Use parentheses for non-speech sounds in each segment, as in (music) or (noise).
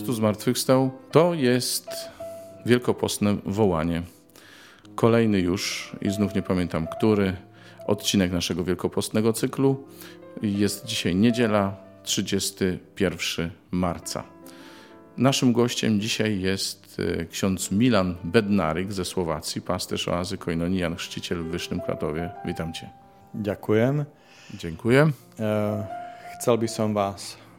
Chrystus zmartwychwstał to jest wielkopostne wołanie. Kolejny już, i znów nie pamiętam który, odcinek naszego wielkopostnego cyklu. Jest dzisiaj niedziela, 31 marca. Naszym gościem dzisiaj jest e, ksiądz Milan Bednaryk ze Słowacji, pasterz oazy Koinonian, chrzciciel w Wyższym Kratowie. Witam Cię. Ďakujem. Dziękuję. E, Chcel by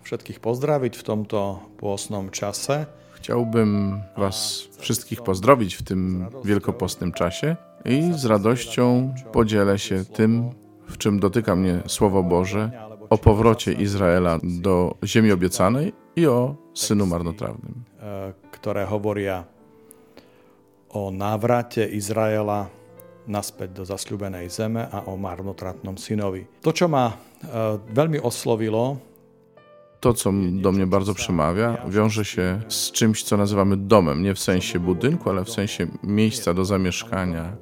všetkých pozdraviť v tomto pôsnom čase. Chciałbym Was wszystkich pozdrowić w tym wielkopostnym czasie i z radością podzielę się tym, w czym dotyka mnie Słowo Boże, o powrocie Izraela do ziemi obiecanej i o synu marnotrawnym. e, ktoré hovoria o návrate Izraela naspäť do zasľubenej zeme a o marnotratnom synovi. To, čo ma e, veľmi oslovilo, To, co do mnie bardzo przemawia, wiąże się z czymś, co nazywamy domem. Nie w sensie budynku, ale w sensie miejsca do zamieszkania.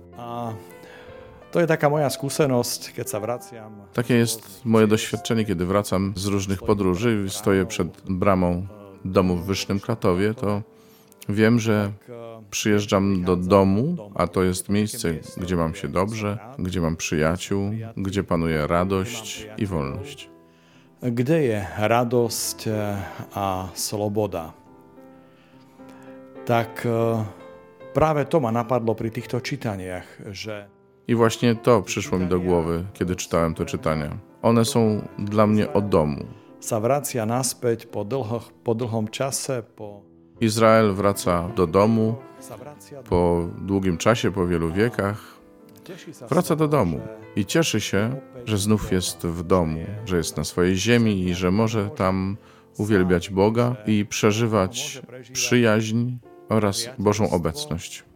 to je taká moja skúsenosť, keď sa vraciam. Takie jest moje doświadczenie, kiedy wracam z różnych podróży i stoję przed bramą domu w Wyższym Kratowie, to wiem, że przyjeżdżam do domu, a to jest miejsce, gdzie mam się dobrze, gdzie mam przyjaciół, gdzie panuje radość i wolność. Kde je radosť e, a sloboda? Tak e, práve to ma napadlo pri týchto čítaniach, že I właśnie to przyszło mi do głowy, kiedy czytałem te czytania. One są dla mnie o domu. po, dlho, po dlhom čase, po, Izrael wraca do domu po długim czasie, po wielu wiekach. Wraca do domu i cieszy się, że znów jest w domu, że jest na swojej ziemi i że może tam uwielbiać Boga i przeżywać przyjaźń oraz Bożą obecność.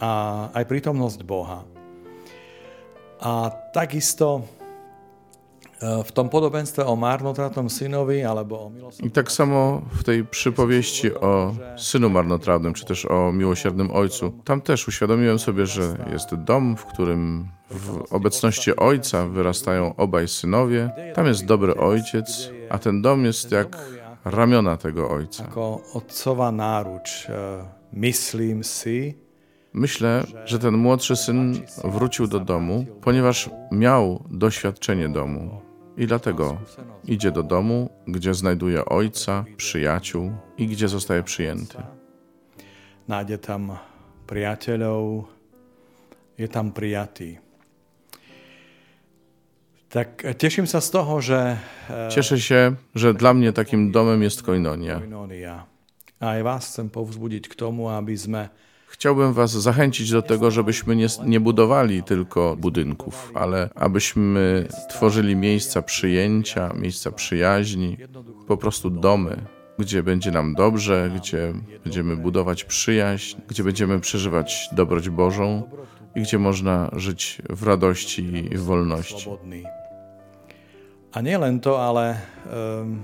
a aj prítomnosť Boha. A takisto e, v tom podobenstve o marnotratnom synovi alebo o milosrdnom I tak samo w tej przypowieści o synu marnotrawnym, czy też o miłosiernym ojcu, tam też uświadomiłem sobie, że jest dom, w którym w obecności ojca wyrastają obaj synowie. Tam jest dobry ojciec, a ten dom jest jak ramiona tego ojca. ako otcová náruč. E, Myslím si, Myślę, że ten młodszy syn wrócił do domu, ponieważ miał doświadczenie domu. I dlatego idzie do domu, gdzie znajduje ojca, przyjaciół i gdzie zostaje przyjęty. nájde tam priateľov, je tam prijatý. Tak e, teším sa z toho, že e, Cieszę się, że dla mnie takim domem jest Koinonia. A aj vás chcem povzbudiť k tomu, aby sme Chciałbym Was zachęcić do tego, żebyśmy nie, nie budowali tylko budynków, ale abyśmy tworzyli miejsca przyjęcia, miejsca przyjaźni, po prostu domy, gdzie będzie nam dobrze, gdzie będziemy budować przyjaźń, gdzie będziemy przeżywać dobroć Bożą i gdzie można żyć w radości i w wolności. A nie len to, ale um,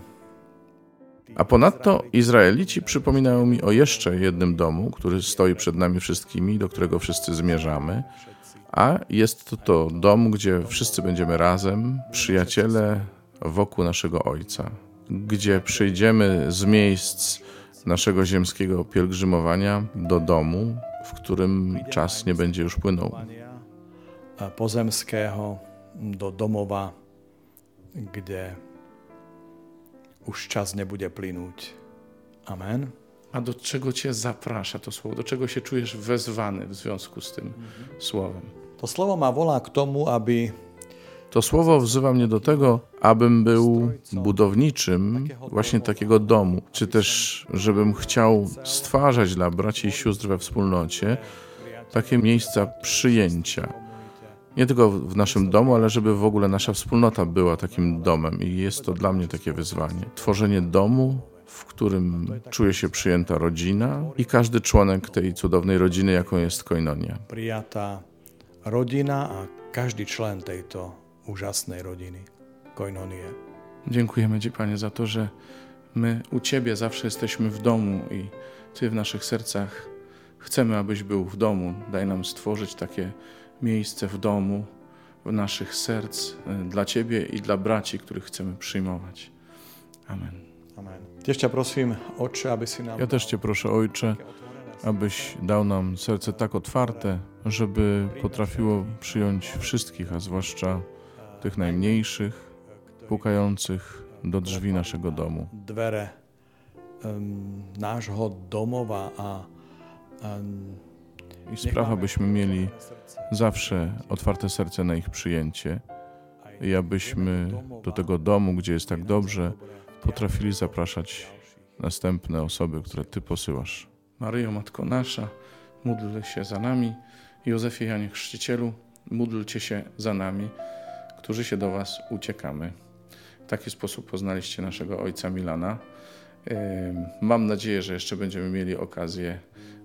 A ponadto Izraelici przypominają mi o jeszcze jednym domu, który stoi przed nami wszystkimi, do którego wszyscy zmierzamy. A jest to, to dom, gdzie wszyscy będziemy razem, przyjaciele wokół naszego Ojca, gdzie przyjdziemy z miejsc naszego ziemskiego pielgrzymowania do domu, w którym czas nie będzie już płynął. a pozemského do domova, kde už čas nebude plynúť. Amen. A do czego Cię zaprasza to słowo? Do czego się czujesz wezwany w związku z tym słowem? To slovo ma volá k tomu, aby To słowo wzywa mnie do tego, abym był budowniczym właśnie takiego domu, czy też żebym chciał stwarzać dla braci i sióstr we wspólnocie takie miejsca przyjęcia. Nie tylko w naszym domu, ale żeby w ogóle nasza wspólnota była takim domem i jest to dla mnie takie wyzwanie. Tworzenie domu, w którym czuje się przyjęta rodzina i każdy członek tej cudownej rodziny, jaką jest Koinonia. prijatá rodina a každý člen tejto úžasnej rodiny, koinonie. Dziękujemy Ci, Panie, za to, że my u Ciebie zawsze jesteśmy w domu i Ty w naszych sercach chcemy, abyś był w domu. Daj nam stworzyć takie miejsce w domu, w naszych serc, y, dla Ciebie i dla braci, których chcemy przyjmować. Amen. Amen. Ja też Cię proszę, Ojcze, abyś dał nam serce tak otwarte, żeby potrafiło przyjąć wszystkich, a zwłaszcza tych najmniejszych, pukających do drzwi naszego domu. dvere um, nášho domova a, a I sprawa, byśmy mieli zawsze otwarte serce na ich przyjęcie i abyśmy do tego domu, gdzie jest tak dobrze, potrafili zapraszać następne osoby, które Ty posyłasz. Maryjo, Matko Nasza, módl się za nami. Józefie Janie Chrzcicielu, módlcie się za nami, którzy się do Was uciekamy. W taki sposób poznaliście naszego ojca Milana. Mam nadzieję, że jeszcze będziemy mieli okazję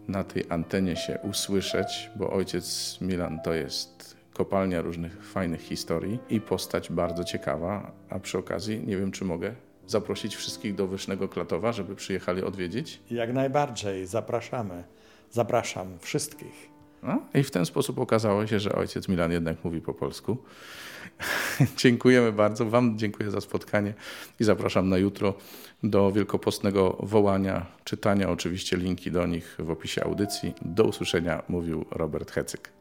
na tej antenie się usłyszeć, bo ojciec Milan to jest kopalnia różnych fajnych historii i postać bardzo ciekawa. A przy okazji, nie wiem, czy mogę zaprosić wszystkich do Wysznego Klatowa, żeby przyjechali odwiedzić. jak najbardziej zapraszamy. Zapraszam wszystkich. No, I w ten sposób okazało się, że ojciec Milan jednak mówi po polsku. (laughs) Dziękujemy bardzo. Wam dziękuję za spotkanie i zapraszam na jutro do wielkopostnego wołania, czytania. Oczywiście linki do nich w opisie audycji. Do usłyszenia, mówił Robert Hecyk.